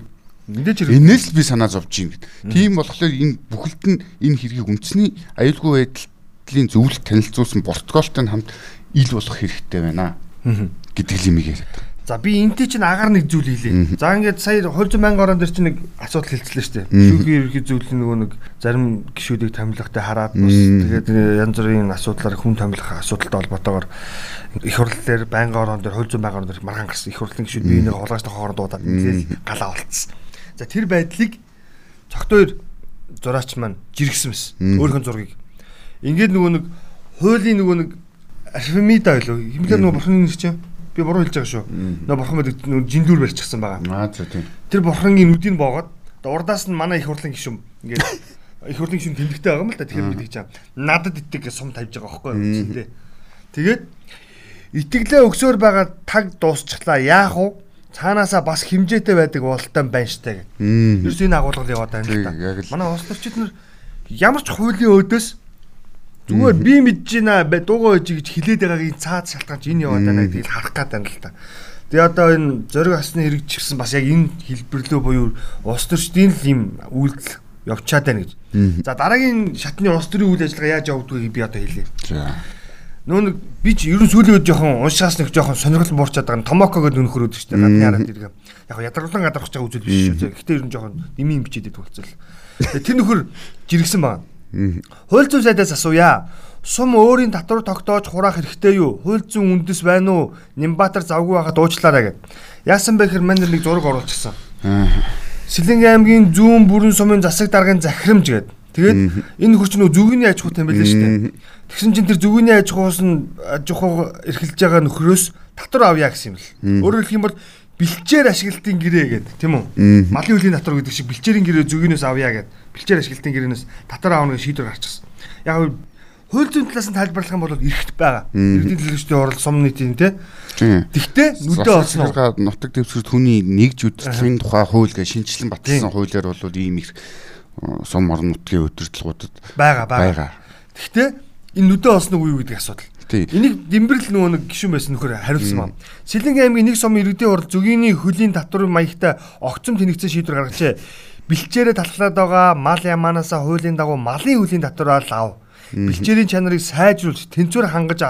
Мэдээж Энээс л би санаа зовж юм гэд. Тийм болохоор энэ бүхэлд нь энэ хэргийг үндэсний аюулгүй байдлын зөвлөлт танилцуулсан протоколтой хамт ил болох хэрэгтэй байна гэдэг л юм яриад. За би энтэй чинь агаар нэг зүйл хийлээ. За ингээд сая 200 мянган орон дээр чинь нэг асуудал хэлцлээ шүү дээ. Гişүүдийн ерөнхий зөвлөлийн нөгөө нэг зарим гişүүдийг томилохтой хараад бас тэгээд янз бүрийн асуудлаар хүн томилох асуудалтай холбоотойгоор их хурлын дээр байнгын орон дээр 200 мянган орон дээр маргаан гарсан. Их хурлын гişүүд бие нэг хулгайчтай хооронд дуудаад нэлээд галаа болцсон. За тэр байдлыг цогтойр зураач маань жиргсэн мэс. Өөрийнхөө зургийг. Ингээд нөгөө нэг хуулийн нөгөө нэг Архимеда байлоо. Химлэр нөгөө бурхны нэр чинь би буруу хэлж байгаа шүү. Нөө бурхан нөгөө жиндүүр барьчихсан байгаа. Аа за тийм. Тэр бурхангийн нүдийг боогод урдаас нь манай их хурлын гишүүн ингээд их хурлын гишүүн тэмдэгтэй байгаа юм л да. Тэгэхээр бид гэж надад итэг сум тавьж байгаа байхгүй юу үндсэндээ. Тэгээд итгэлээ өгсөөр байгаа таг дуусчихлаа. Яах вэ? Цаанаасаа бас химжээтэй байдаг бололтой байна штэ гэх. Ерөөс энэ агуулгал яваад байна л да. Манай улсчид нар ямар ч хуулийн өөдөөс Зүгээр би мэдэж байна дуугаа өж гэж хилээд байгаагийн цаад шалтгаан ч энэ яваад байна гэдгийг харах гад байна л та. Тэгээ одоо энэ зориг асны хэрэгжчихсэн бас яг энэ хэлбэрлөө буюу улс төрчдийн л юм үйлдэл явчаад байна гэж. За дараагийн шатны улс төрийн үйл ажиллагаа яаж явагдгийг би одоо хэлье. За. Нэг би ч ерөн сүүлийн үед жоохон уншаас нэг жоохон сонирхол буурчаад байгаа. Томоко гэдэг нөхөр өөдөг шүү дээ. Гадны хараад иргэ. Яг ядаргалан гадарч байгаа үзэл биш шүү. Гэхдээ ерөн жоохон дэмий бичээд төгөлцөл. Тэр нөхөр жиргсэн байна. Хууль зүйн сайдаас асууя. Сум өөрийн татвар тогтоож хураах хэрэгтэй юу? Хууль зүйн үндэс байна уу? Нимбатар завгүй байхад уучлаарай гэв. Яасан бэ гэхээр мань нэг зураг оруулчихсан. Сэлэнгэ аймгийн зүүн бүрэн сумын засаг даргын захирамж гэдэг. Тэгээд энэ хүч нөө зүгийн аж ахуйтай юм байлээ шүү дээ. Тэгсэн чинь тэр зүгийн аж ахуйс нь аж ахуй эрхэлж байгаа нөхрөөс татвар авъя гэсэн юм л. Өөрөөр хэлэх юм бол бэлчээр ашиглалтын гэрээ гэдэг тийм үү? Малын хөлийн татвар гэдэг шиг бэлчээрийн гэрээ зүгийнээс авъя гэдэг. Бэлчээр ашиглалтын гэрээнээс татвар аавна гэж шийдвэр гарчихсан. Яг хууль зүйн талаас нь тайлбарлах юм бол эрхт байгаа. Иргэдийн төлөвчдийн орол сум нийтийн тийм. Тэгтээ нүдээ олсон уу? Нутаг дэвсгэрт хүний нэгж үдцлийн тухай хууль гэж шинжилэн батлсан хуулиар бол ийм их сум орон нутгийн удирдлагуудад байгаа байгаа. Тэгтээ энэ нүдээ олсноо уу гэдэг асуудал. Энийг Дэмбэрл нөгөө нэг гişүн байсан нөхөр хариулсан байна. Сэлэнгийн аймгийн нэг сум иргэдийн урд зүгийний хөлийн татвар маягтай огцом тэнэгцэн шийдвэр гаргажээ. Бэлчээрээ талхлаад байгаа мал ямаанасаа хуулийн дагуу малын хөлийн татвараар ав. Бэлчээрийн чанарыг сайжруулж тэнцвэр хангаж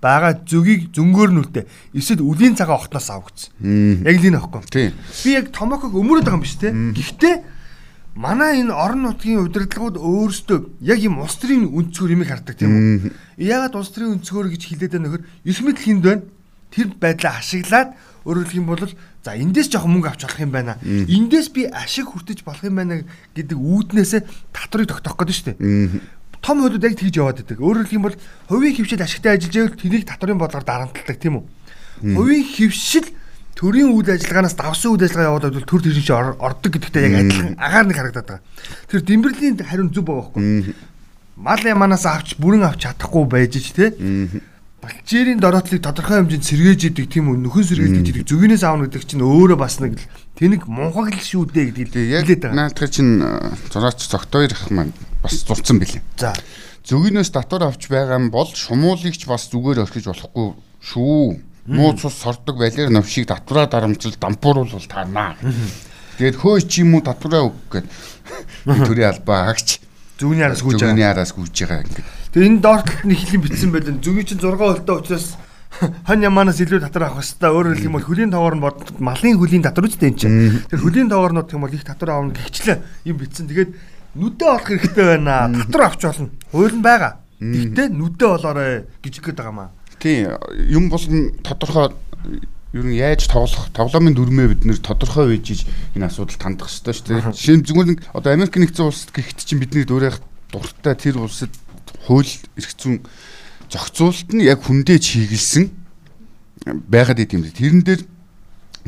байгаа зөгийг зөнгөөр нүлтэ эсвэл үлийн цагаан огтноос ав гэсэн. Яг л энэ аахгүй. Би яг томооког өмөрөд байгаа юм биш те. Гэхдээ манай энэ орон нутгийн удирдлагууд өөрсдөө яг юм улс төрийн өнцгөр юмыг хардаг тийм үү? Яагаад улс төрийн өнцгөр гэж хэлээд байгаа нөхөр эрх мэдэл хинд байна? Тэр байдлаа ашиглаад өөрөөр хэлэх юм бол за эндээс жоохон мөнгө авч болох юм байна. Эндээс би ашиг хүртэж болох юм байна гэдэг үүднээсээ татварыг тогтоох гэдэг шүү дээ. Том хөлөд яг тэгж яваад байдаг. Өөрөөр хэлэх юм бол хувийн хөвшил ашигтай ажиллаж байвал тэрийг татварын бодлоор дарамтладаг тийм үү? Хувийн хөвшил төрийн үйл ажиллагаанаас давсан үйл ажиллагаа яваад бол төр төрийн чи ордог гэдэгтэй яг адилхан агаар нэг харагдаад байгаа. Тэр Дэмбэрлийн хариун зүг байгаа байхгүй. Мал яманаас авч бүрэн авч чадахгүй байж ч те. Балчээрийн дороотлыг тодорхой хэмжээнд сэргээж идэг тийм үү нөхөн сэргээлдэж идэг зүгээс аавна гэдэг чинь өөрөө бас нэг тэнэг мунхаг л шүү дээ гэдэг хэлээд байгаа. Наадхыг чинь зураач цогтойр их маань бас зурцсан билээ. За. Зүгээс татвар авч байгаа нь бол шумуулыгч бас зүгээр орхиж болохгүй шүү муу цус сордог балер навшиг татвараа дарамжил дампууруулвал таарнаа. Тэгээд хөөч чи юм уу татвараа өг гэд төрийн албаа агч зүгний араас гүйж байгаа. Зүгний араас гүйж байгаа ингээд. Тэгээд энэ доор талд нь ихлийн битсэн байлаа. Зүгийн чинь 6 хөлтэй учраас хон яманаас илүү татвар авах хэвээр өөрөөр хэлэх юм бол хөлийн тоогоор нь бод малын хөлийн татвар үстэй энэ чинь. Тэр хөлийн тоогоор нь гэх юм бол их татвар аавна гихчлээ юм битсэн. Тэгээд нүдэ олох хэрэгтэй байна. Татвар авч болно. Хууль нь байгаа. Гэхдээ нүдэ болоорой гэж ихэд байгаа маа. Тий, юм болгон тодорхой ер нь яаж тоглох тоглоомын дүрмээ бид нэр тодорхой үйжиж энэ асуудал тандах хэрэгтэй шүү дээ. Жишээ нь зүгээр нэг одоо Америк нэгдсэн улсад гэхэд чинь бидний дуурайх дуртай тэр улсад хууль эрх зүйн зохицуулалт нь яг хүндээ чиглэсэн байгаад идэм. Тэрэн дээр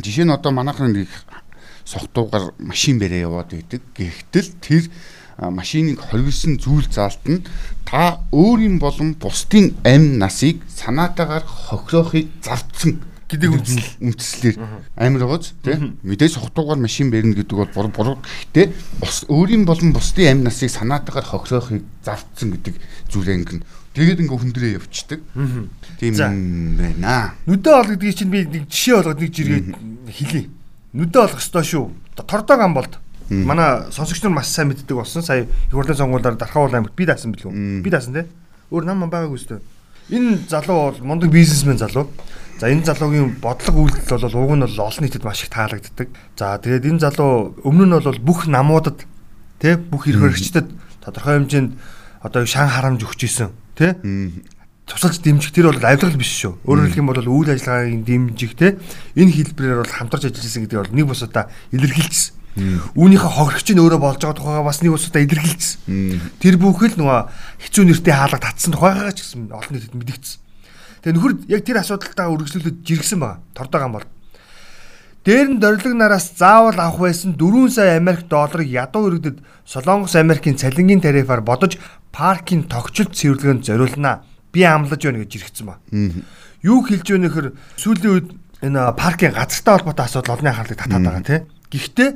Жишээ нь одоо манайхан нэг согтуугаар машин бэрээ яваад байдаг. Гэхдээ тэр машиныг хоригдсан зүйл заалт нь та өөрийн болон бусдын амь насыг санаатаагаар хохироохыг завдсан гэдэг үндслээр амар байгааз тий? Мэдээж согтуугаар машин бэрнэ гэдэг бол буруу буруу. Гэхдээ бус өөрийн болон бусдын амь насыг санаатаагаар хохироохыг завдсан гэдэг зүйлээ ингэн тэгээд ингээ хүндрээ явцдаг тийм байна. Нүдэ ол гэдгийг чинь би нэг жишээ болгоод нэг жиргээ хэлье. Нүдэ олох ёстой шүү. Тордог ам болд Манай сонсогч нар маш сайн мэддэг болсон. Сая их хурлын сонгуулиар Дархавал аймагт би даасан билүү? Би даасан тий. Өөр нам байгаагүй өстой. Энэ залуу бол мундаг бизнесмен залуу. За энэ залуугийн бодлого үйлдэл бол уг нь бол олон нийтэд маш их таалагддаг. За тэгээд энэ залуу өмнө нь бол бүх намуудад тий бүх эрх хэрэгчдэд тодорхой хэмжээнд одоо шан харамж өгч исэн тий тусалж дэмжих тэр бол авилгал биш шүү. Өөрөөр хэлэх юм бол үйл ажиллагааг дэмжих те энэ хэлбэрээр бол хамтарч ажиллаж исэн гэдэг бол нэг бус удаа илэрхийлжсэн. Үүнийхээ хохирогч нь өөрөө болж байгаа тухайгаа бас нэг усудаа илэрхийлсэн. Тэр бүхэл нөгөө хэцүү нэртэй хаалга татсан тухайгаа ч гэсэн олон нийтэд мэдэгдсэн. Тэгээ нөхөр яг тэр асуудалтаа үргэлжлүүлээд жиргсэн байгаа. Тордоогоо бол. Дээр нь дөрөлөг нараас заавал авах байсан 4 сая Америк долларыг ядуу иргэдэд Солонгос Америкийн цалингийн тарифаар бодож паркийн тогтчлт цэвэрлэгэнд зориулнаа. Би амлаж байна гэж жиргсэн ба. Юу хэлж байна нөхөр сүүлийн үед энэ паркийн газартай холбоотой асуудал олонний анхаарлыг татаад байгаа тийм. Гэхдээ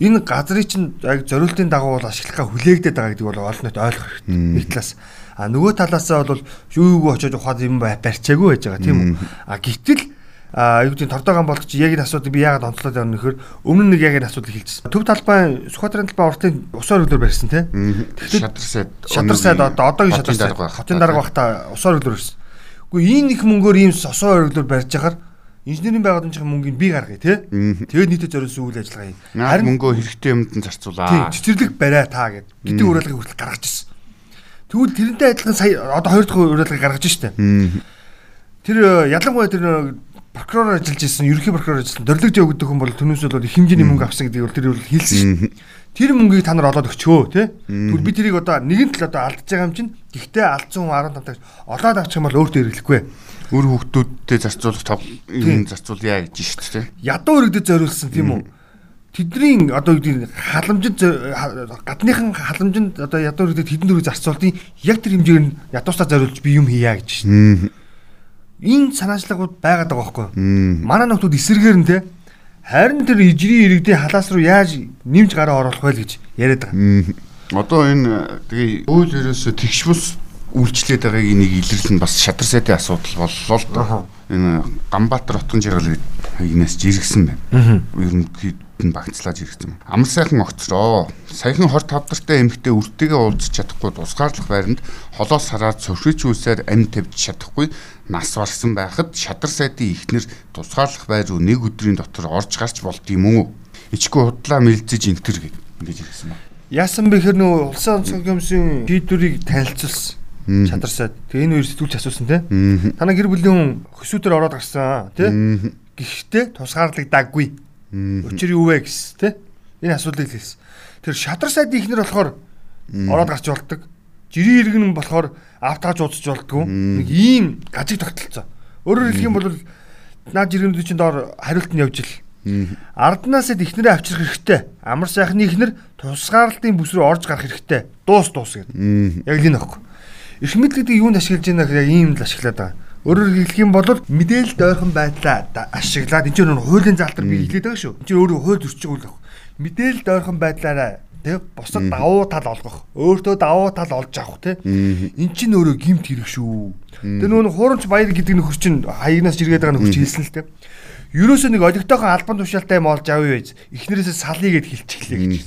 энэ газрыг чинь яг зориултын дагуу бол ашиглахаа хүлээгдээд байгаа гэдэг бол олон нийт ойлгох хэрэгтэй. Нэг талаас а нөгөө талаасаа бол юу юу очиж ухаад юм барьчаагүй байж байгаа тийм үү. А гэтэл а юу гэдэг тордоогон болгоч яг энэ асуудыг би яагаад онцлоод явна нөхөр өмнө нэг яг энэ асуудыг хэлчихсэн. Төв талбай Сүхбаатарын талбай уртын усаар өглөөр барьсан тийм. Тэгэхээр шадар сайд шадар сайд одоо одоогийн шадар сайд хотын дарга бахта усаар өглөөр барьсан. Үгүй энэ их мөнгөөр ийм сосоо өглөөр барьж яхаар инженерийн байгууламжийн мөнгийг би гаргая тий. Тэгээд нийтэд зориулсан үйл ажиллагаа юм. Харин мөнгөө хэрэгтэй юмд нь зарцуулаа. Тий, цэцэрлэг бариа та гэд. Гэдэг уриалгыг хүртэл гаргаж ирсэн. Тэгвэл тэрнтэй адилхан сая одоо хоёр дахь уриалгыг гаргаж штэ. Тэр э, ялангуяа тэр э, прокурор ажиллаж исэн, ерөнхий прокурор ажилласан, дөрлөгд өгдөг хүн бол түүнээс бол их хэмжээний мөнгө авсан гэдгийг бол тэр бол хэлсэн шүү. Тэр мөнгийг та нар олоод өгчөө тий. Тэгвэл би тэрийг одоо нэгэн тал одоо алдаж байгаа юм чинь. Гэхдээ алдсан хүн 15 тагч олоод авчих юм бол өөртөө хэрэглэхгүй өр хүүхдүүдтэй зарцуулах тав юм зарцуулъя гэж шүү дээ. Ядуу өргөдөд зориулсан тийм үү? Тэдний одоо юу гэдэг халамжид гадныхан халамжинд одоо ядуу өргөдөд хэдэн дөрөв зарцуултын яг тэр хэмжээгээр нь ядуустаа зориулж би юм хийя гэж шүү. Энэ санаачлагууд байгаад байгаа байхгүй? Манай нөхдүүд эсэргээр нь те харин тэр ижрийн иргэдийн халаас руу яаж нэмж гараа оруулах вэ гэж яриад байгаа. Одоо энэ тэгээ үйл ерөөсө тэгш бус үйлчлээд байгааг нэг илэрлэн бас шадар сайдын асуудал боллоо л доо. Энэ Ганбаатар утган жаргал хийнээс жиргсэн байна. Ерөнхийд нь багцлаад жиргсэн. Амар сайхан огцроо. Саяхан 25 дартай эмэгтэй үртэйгээ уулзах чадахгүй тусгаарлах байранд холоос хараад цөвшөөч үлсээр амь тавьж чадахгүй нас барсан байхад шадар сайдын ихнэр тусгаарлах байр руу нэг өдрийн дотор орж гарч болд юм уу? Ичгүй худлаа мэлзэж интэр гэж ирсэн байна. Яасан бэхэр нөө улсын онцгой комиссийн шийдвэрийг танилцуулсан Чандарсаад. Тэгээ энэ хоёр сэтгүүлч асуусан те. Танаа гэр бүлийн хүн хөсөөдөр ороод гарсан те. Гэхдээ тусгаарлагдаагүй. Учир юу вэ гэс те. Энэ асуудлыг хэлсэн. Тэр шадар сайд ихнэр болохоор ороод гарч болдог. Жирийн иргэн болохоор автааж уудаж болдгоо. Нэг ийм гажиг тогтолцоо. Өөрөөр хэлэх юм бол наад жиргэнүүд чинь доор хариулт нь явж ил. Арднаас ихнэрээ авчрах хэрэгтэй. Амар сайхны ихнэр тусгаарлалтын бүс рүү орж гарах хэрэгтэй. Дуус дуус гэдэг. Яг л энэ аахгүй. Эрх мэдэл гэдэг юунд ашиглаж байна гэхээр ийм л ашиглаад байгаа. Өөрөөр хэлэх юм бол мэдээлэл дойрхон байдлаа ашиглаад энэ ч нөр хуулийн залтар би хэлээд байгаа шүү. Энд чинь өөрөө хууль зөрчиг үйл авах. Мэдээлэл дойрхон байдлаараа тэг бусад давуу тал олгох. Өөртөө давуу тал олж авах тэг. Эн чинь өөрөө гимт хэрэг шүү. Тэр нүүн хуурамч баяр гэдэг нөхөр чинь хаягнаас жиргээд байгаа нөхөр хэлсэн л тэг. Ерөөсөө нэг олигтойхон албан тушаалтай юм олж авъя байж. Эхнэрээсээ салъя гэд хэлчихлээ гэж.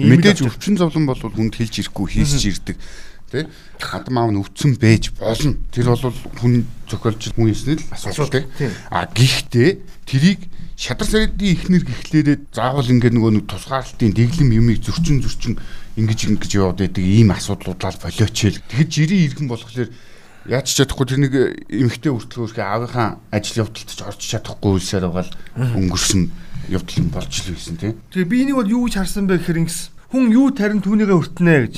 Мэдээж өвчин зовлон бол хүнд хэлж ирэхгүй хийсч ирдэг тий хадам аав нь өвцөн байж болно. Тэр бол хүн зохиолч хүн хийсэн л асуудал тий. А гэхдээ тэрийг шадар саридын ихнэр гихлээрээ заавал ингээд нөгөө нэг тусгаарлалтын дэглэм юмыг зөрчин зөрчин ингэж ингэж яваад байдаг ийм асуудлуудлаа болооч хэл. Тэгэхэд жирийн иргэн болохоор яаж чадахгүй тэр нэг эмхтэй үртлөө өөрхөө аавынхаа ажил явдалд ч орж чадахгүй үлсээр байгаа л өнгөрсөн явдал болж л байсан тий. Тэгээ би энийг бол юу гэж харсан бэ гэхээр ингэс хүн юу тарин түүнийгээ өртнэ гэж.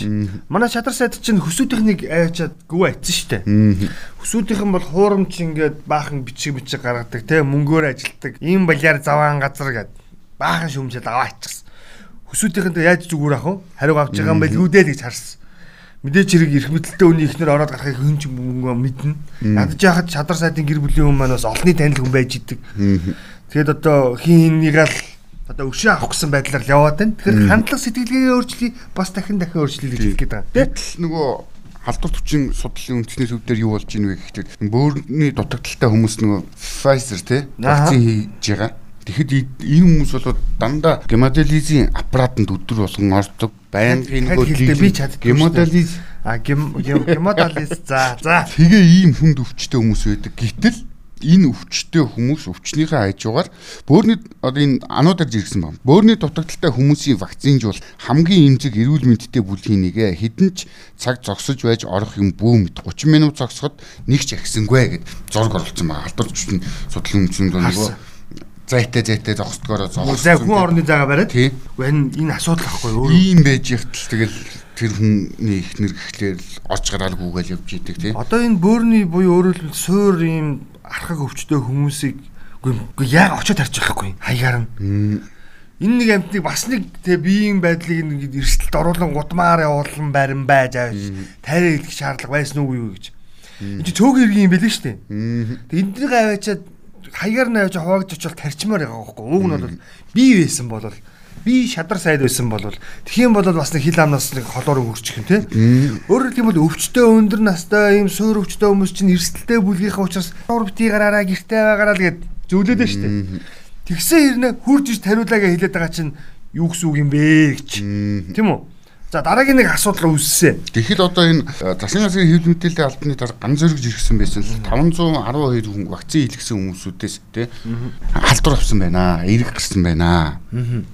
Манай шадар сайд чинь хөсүүдийнхнийг аваачаад гүв айтсан штэ. Хөсүүдийнхэн бол хуурамч ингээд баахан бичиг бичиг гаргадаг те мөнгөөр ажилдаг. Ийм балиар заваан газар гэд баахан шүмжээд аваа ичсэн. Хөсүүдийнхэн яаж зүгээр ах вэ? Хариу авч байгаа юм байлгүй дээ гэж харсан. Мэдээж хэрэг эрх мэдэлтэй үний ихнэр ороод гарахыг хүн ч мөнгө мэднэ. Ядаж яхад шадар сайдын гэр бүлийн хүн маань бас олонний танил хүн байж идэг. Тэгээд одоо хин хиннийг л одоо өшөө авах гэсэн байдлаар л яваад байна. Тэгэхээр хандлага сэтгэлгээгээ өөрчлөе бас дахин дахин өөрчлөе гэж хэлэх гээд байгаа. Тэ? Гэтэл нөгөө халдвар төвчин судлалын үндэсний төв дээр юу болж ийн вэ гэхдээ бөөрийн дутагдaltaй хүмүүс нөгөө Pfizer те вакцин хийж байгаа. Тэгэхэд ийм хүмүүс бол дандаа гемодиализийн аппаратанд өдөр болгон ордог. Байнгын нөгөө би чаддаг. гемодиализ А гемодиализ за за. Тэгээ ийм хүнд өвчтэй хүмүүс байдаг. Гэтэл энэ өвчтэй хүмүүс өвчнийхээ хажуугаар бөөрийн одоо энэ ануудаар жиргсэн байна. Бөөрийн дутагдaltaй хүмүүсийн вакцинж бол хамгийн эмзэг эрүүл мэндтэй бүлгийн нэгэ хідэн ч цаг зогсож байж орох юм бүү мэд 30 минут зогсоход нэг ч ахисангүй гэд зург оруулсан байгаа. Алдарч чинь судлалын өмчөнд нөгөө зайтай зайтай зогсдгоороо зогссон. Хүн орны зайгаа бариад. Тий. Энэ энэ асуудал ахгүй юу? Ийм байж ихтэл тэгэл тэр хүний их нэр гэхлээр орж гараалгүйгээл явж идэг тий. Одоо энэ бөөрний буюу өөрөөр хэлбэл суур ийм архаг өвчтөе хүмүүсийг үгүй яг очиод харж байхгүй хаягаар нь. Энэ нэг амтныг бас нэг тэг биеийн байдлыг нэг эрсдэлд оруулан гудмаар явуулан барин байж авч тайраа хэлэх шаардлага байсан уу юу гэж. Энд чи цөөхөн иргэн юм бэлэн штэ. Тэг энднийг аваачаад хаягаар нь авч хуваагдж очил тарчмаар байгаа байхгүй. Уг нь бол би байсан бол би шадар сайд байсан бол тэгхийн бол бас нэг хил амнаас нэг холоор хөрчих юм те. Өөрөөр хэлбэл өвчтөе өндөр настай ийм суур өвчтөе хүмүүс чинь эрсдэлтэй бүлгийнхаа учраас уур бити гараараа гэртээ байгаараа л гэд зөвлөдөө штэ. Тэгсэн хэрнээ хурж иж тариулаагаа хэлээд байгаа чинь юу гэсэн үг юм бэ гэж. Тийм үү? За дараагийн нэг асуудал үүссэн. Тэгэхэд одоо энэ засгийн газрын хэвлэл мэдээллийн албаны дараа ган зөргиж ирсэн байсан л 512 хүн вакцин хийлгсэн хүмүүсүүдээс тий халдвар авсан байна. Эрэг гарсан байна.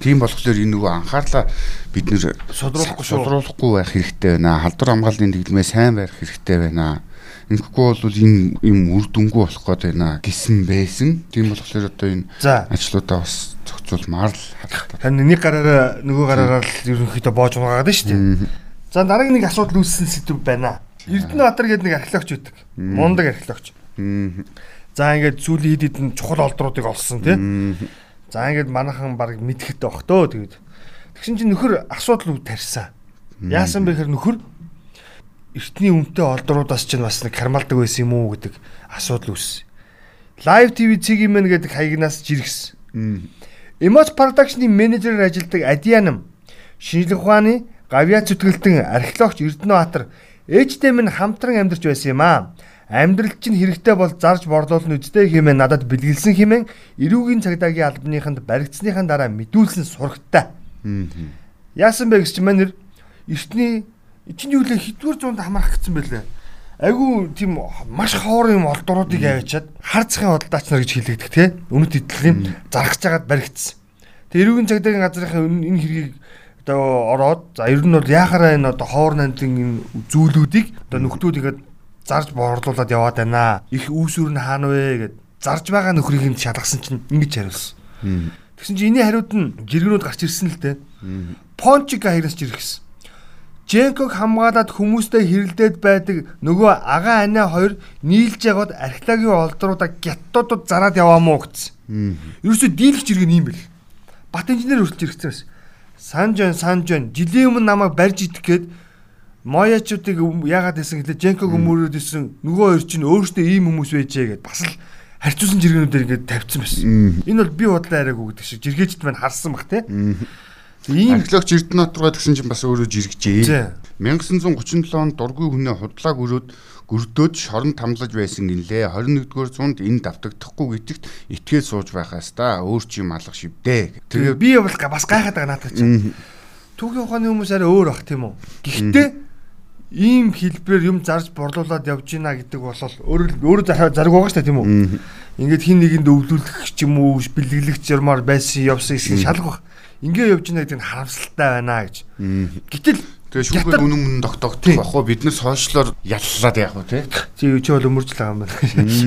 Тийм болохоор энэ нөгөө анхаарлаа бид нэр содруулахгүй байх хэрэгтэй байна. Халдвар хамгааллын дэглэмээ сайн барих хэрэгтэй байна. Ингэхгүй бол энэ юм үр дүнгүй болох гээд байна гэсэн байсан. Тийм болохоор одоо энэ ажлуудаа бас зохицуулмаар л хатдаг. Харин нэг гараараа нөгөө гараараа л ерөнхийдөө боож унаагаад шүү дээ. За дараагийн нэг асуудал үүссэн сэдв байна. Эрдэнэбаатар гэдэг нэг археологч байдаг. Мундаг археологч. За ингээд сүүлийн хэд хэдэн чухал олдруудыг олсон тий. За ингээд манахан баг мэдхэд байх төө тэгээд. Тэгсэн чинь нөхөр асуудал үл тарьсан. Яасан бэ гэхээр нөхөр эртний үнэтэй олдруудаас чинь бас нэг кармалдаг байсан юм уу гэдэг асуудал үүссэн. Live TV цэгийн мэн гэдэг хаягнаас жиргсэн. Emoji Production-ы менежерээр ажилладаг Адианам шинжлэх ухааны гавьяа зүтгэлтэн археологч Эрдэнэбаатар ээжтэй минь хамтран амьдарч байсан юм аа. Амьдрал чинь хэрэгтэй бол зарж борлуулна үстэй хэмээн надад бэлгэлсэн хэмээн эрүүгийн цагдаагийн албаныханд баригдсныхаа дараа мэдүүлсэн сурагтай. Яасан бэ гэж чи манер эртний чинь юу лээ хэдвэр зуунд хамаарах гэсэн бэлээ. Айгу тийм маш хоор юм олдуруудыг аваачаад харцхийн худалдаач нар гэж хэлэгдэх те. Өмнөд идлийн заргаж жагаад баригдсан. Тэгээ эрүүгийн цагдаагийн газрынхаа энэ хэргийг одоо ороод за ер нь бол яхаараа энэ одоо хоор нандин зүйлүүдийг одоо нөхдүүд ихэд зарж боорлуулад яваад байна. Их үүсвэр нь хаана вэ гэд зарж байгаа нөхрийг нь шалгасан чинь ингэж хариулсан. Тэгсэн чинь энэний хариуд нь жиргэнүүд гарч ирсэн л дээ. Пончик хаягнаас жиргсэн. Женког хамгаалаад хүмүүстэй хэрэлдээд байдаг нөгөө агаа анаа хоёр нийлж ягаад археологийн олдруудаа гяттуудад зараад яваа мó гэсэн. Ерөөсөө дийлэх жиргэн юм бэл. Бат инженер хүртэл ирсэн байсан. Санжон санжон жилийн өмнө намайг барьж идэх гээд Моячуудыг яагаад гэсэн гэхлээр Женког өмөрөөд исэн нөгөө хоёр чинь өөрөөсөө ийм хүмүүс байжээ гэд бас л харьцуулсан жиргэнүүдээр ингээд тавьсан байсан. Энэ бол би бодлоо арайг өгдөг шиг жиргээчд маань харсан бах те. Ийм Археологч Эрдэнэбаатар гэсэн чинь бас өөрөө жиргэжээ. 1937 онд дургүй хүнээ худлааг өрөөд гөрдөөд шорон тамлаж байсан гинлээ. 21-р зуунд энэ давтагдахгүй гэдэгт итгээд сууж байхаас та өөр чи юм алга шивдээ. тэгээ би бол бас гайхаад байгаа наадах чинь. Түүхийн ухааны хүмүүс арай өөр бах тийм үү. Гэхдээ ийм хэлбэрээр юм зарж борлуулад явж гинэ гэдэг бол өөрөө өөрөө зарг байгаа шүү дээ тийм үү. Ингээд хин нэгэнд өвлүүлэх ч юм уу бэлгэлэх журмаар байсан явсан хэсгийг шалгах. Ингээ явж гинэ гэдэг нь харамсалтай байна гэж. Гэтэл Тэгээ шүүгээр Ятар- үнэн мөн тогтоогдох байх уу? Бид нар сошиалоор яллаад яах вэ те? чи чи бол өмөржл байгаа юм байна.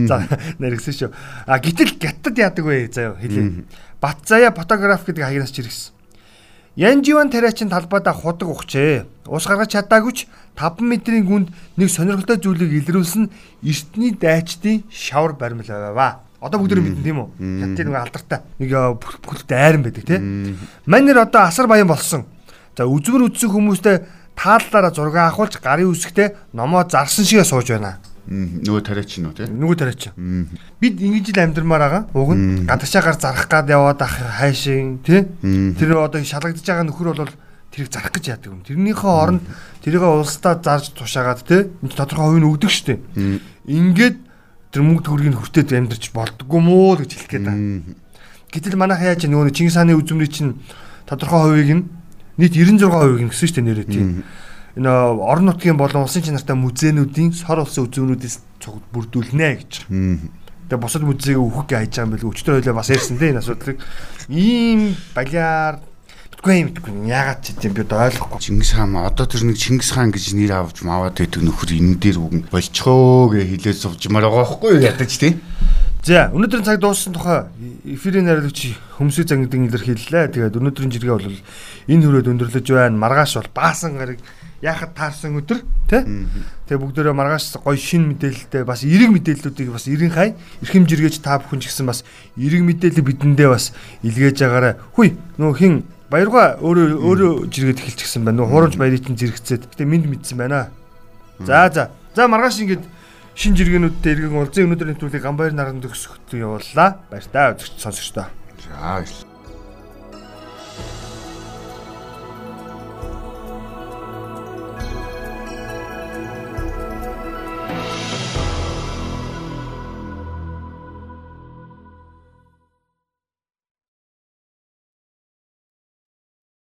За наригсан шүү. А гэтэл гятад яадаг вэ заяа хэлээ. Бат заяа фотограф гэдэг хаягнаас чиргсэн. Янживан тариачин талбайдаа худаг ухчээ. Ус гаргаж чадаагүй ч 5 метрийн гүнд нэг сонирхолтой зүйлийг илрүүлсэн эртний дайчдын шавар баримл аваа. Одоо бүгд мэдэн тийм үү? Хятад нэг алдартай. Нэг бүхэлдээ айран байдаг тийм. Манер одоо асар баян болсон. За үзмэр үзсэн хүмүүстэй тааллаараа зураг авахулж гарын үсгтээ номоо зарсан шигээ сууж байна. Нөгөө тариач нь үү те? Нөгөө тариач. Бид ингэж л амьдрмаар байгаа. Уг нь гадагшаагаар зарах гад яваад ах хайшин тий. Тэр одоо шалгагдж байгаа нөхөр бол тэрийг зарах гэж яадаг юм. Тэрнийхээ оронд тэрийг улсдаа зарж тушаагаад тий. Энд тодорхой хувийг өгдөг штеп. Ингээд тэр мөнгө төгрөгийг хүртээд амьдрч болдгоо мó л гэж хэлэх гээд байна. Гэтэл манайх яаж нөгөө Чингис хааны үзмрийн чинь тодорхой хувийг нь нийт 96% гэсэн шүү дээ нэрээ тийм энэ орон нутгийн болон улсын чанартай музейнүүдийн сор улсын үзүүнүүдээс цугт бүрдүүлнэ гэж. Тэгээ бусад музейг өөхөх гэж хайж байгаа юм бэл өчтөр хойлоо бас ярьсан дээ энэ асуудлыг. Ийм балиар мэдгүй юм мэдгүй яагаад ч тийм би ойлгохгүй. Чингис хаан одоо тэр нэг Чингис хаан гэж нэр авч маваад байдаг нөхөр энэ дээр үгэн болчихоо гэж хэлээд сувжмаар байгаа байхгүй ядаж тий. За өнөөдрийн цаг дууссан тухай эфирийн найруулагч хөмсөй зангидын илэрхийллээ. Тэгээд өнөөдрийн жиргээ бол энэ хүрээд өндөрлөж байна. Маргааш бол баасан гараг яхад таарсан өдөр тий. Тэгээ бүгдээрээ маргааш гоё шин мэдээлэлтэй бас эрэг мэдээллүүдийг бас эрен хай эрхэм жиргэж та бүхэн ч гэсэн бас эрэг мэдээлэл бидэндээ бас илгээж агаарай. Хүй нөө хин баяргаа өөрөө өөрөө жиргээд эхэлчихсэн байна. Хуурамч баярын зэрэгцээд. Гэтэ минь мэдсэн байна. За за. За маргааш ингэж шин жиргэнүүдтэй эргэн уулзсан өнөөдрийн нэвтрүүлгийг Ганбаяр наранд төгсгөх явууллаа. Баяр таа үзэгч сонсогчдоо. За баярлалаа.